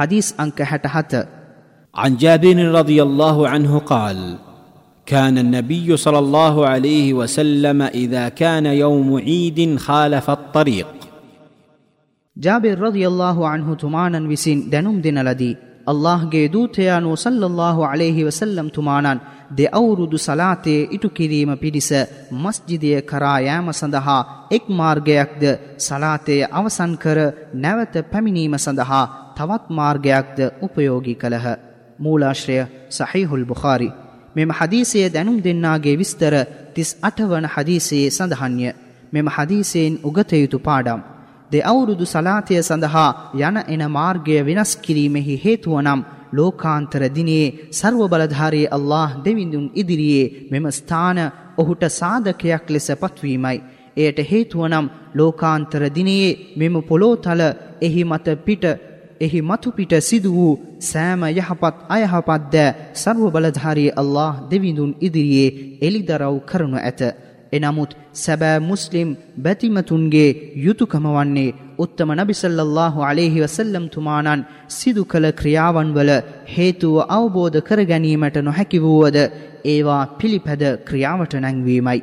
حديث أنك حتحت عن جابر رضي الله عنه قال كان النبي صلى الله عليه وسلم اذا كان يوم عيد خالف الطريق ජාබිර් රදියල්ලාහු අන්හු තුමානන් විසින් දැනුම් දෙන ලදී අල්ලාහ්ගේ දූතයානු සල්ලල්ලාහු අලයිහි වසල්ලම් තුමානන් දෙ අවුරුදු සලාතයේ ඉටු කිරීම පිණිස මස්ජිදය කරා යෑම සඳහා එක් මාර්ගයක්ද සලාතයේ අවසන් කර නැවත පැමිණීම සඳහා තවත් මාර්ගයක්ද උපයෝගී කළහ. මූලාශ්‍රය සහීහුල් බුඛාරි. මෙම හදීසයේ දැනුම් දෙන්නාගේ විස්තර 38 වන හදීසයේ සඳහන්ය. මෙම හදීසයෙන් උගත යුතු පාඩම්. දෙවුරුදු සලාතය සඳහා යන එන මාර්ගය වෙනස් කිරීමෙහි හේතුවනම් ලෝකාන්තර දිනේ ਸਰව බලධාරී අල්ලාහ් දෙවිඳුන් ඉදිරියේ මෙම ස්ථාන ඔහුට සාධකයක් ලෙස පත්වීමයි. එයට හේතුවනම් ලෝකාන්තර දිනේ මෙම පොළොතල එහි මත පිට එහි මතු පිට සිදු වූ සෑම යහපත් අයහපත් ද ਸਰව බලධාරී අල්ලාහ් දෙවිඳුන් ඉදිරියේ එලිදරව් කරනු ඇත. එනමුත් සැබෑ මුස්ලිම් බැතිමතුන්ගේ යුතුකම වන්නේ උත්තම නබිසල්ලල්له අලෙහි වසල්ලම් තුමානන් සිදු කළ ක්‍රියාවන්වල හේතුව අවබෝධ කරගැනීමට නොහැකිවූවද ඒවා පිළිපැද ක්‍රියාවට නැංවීමයි.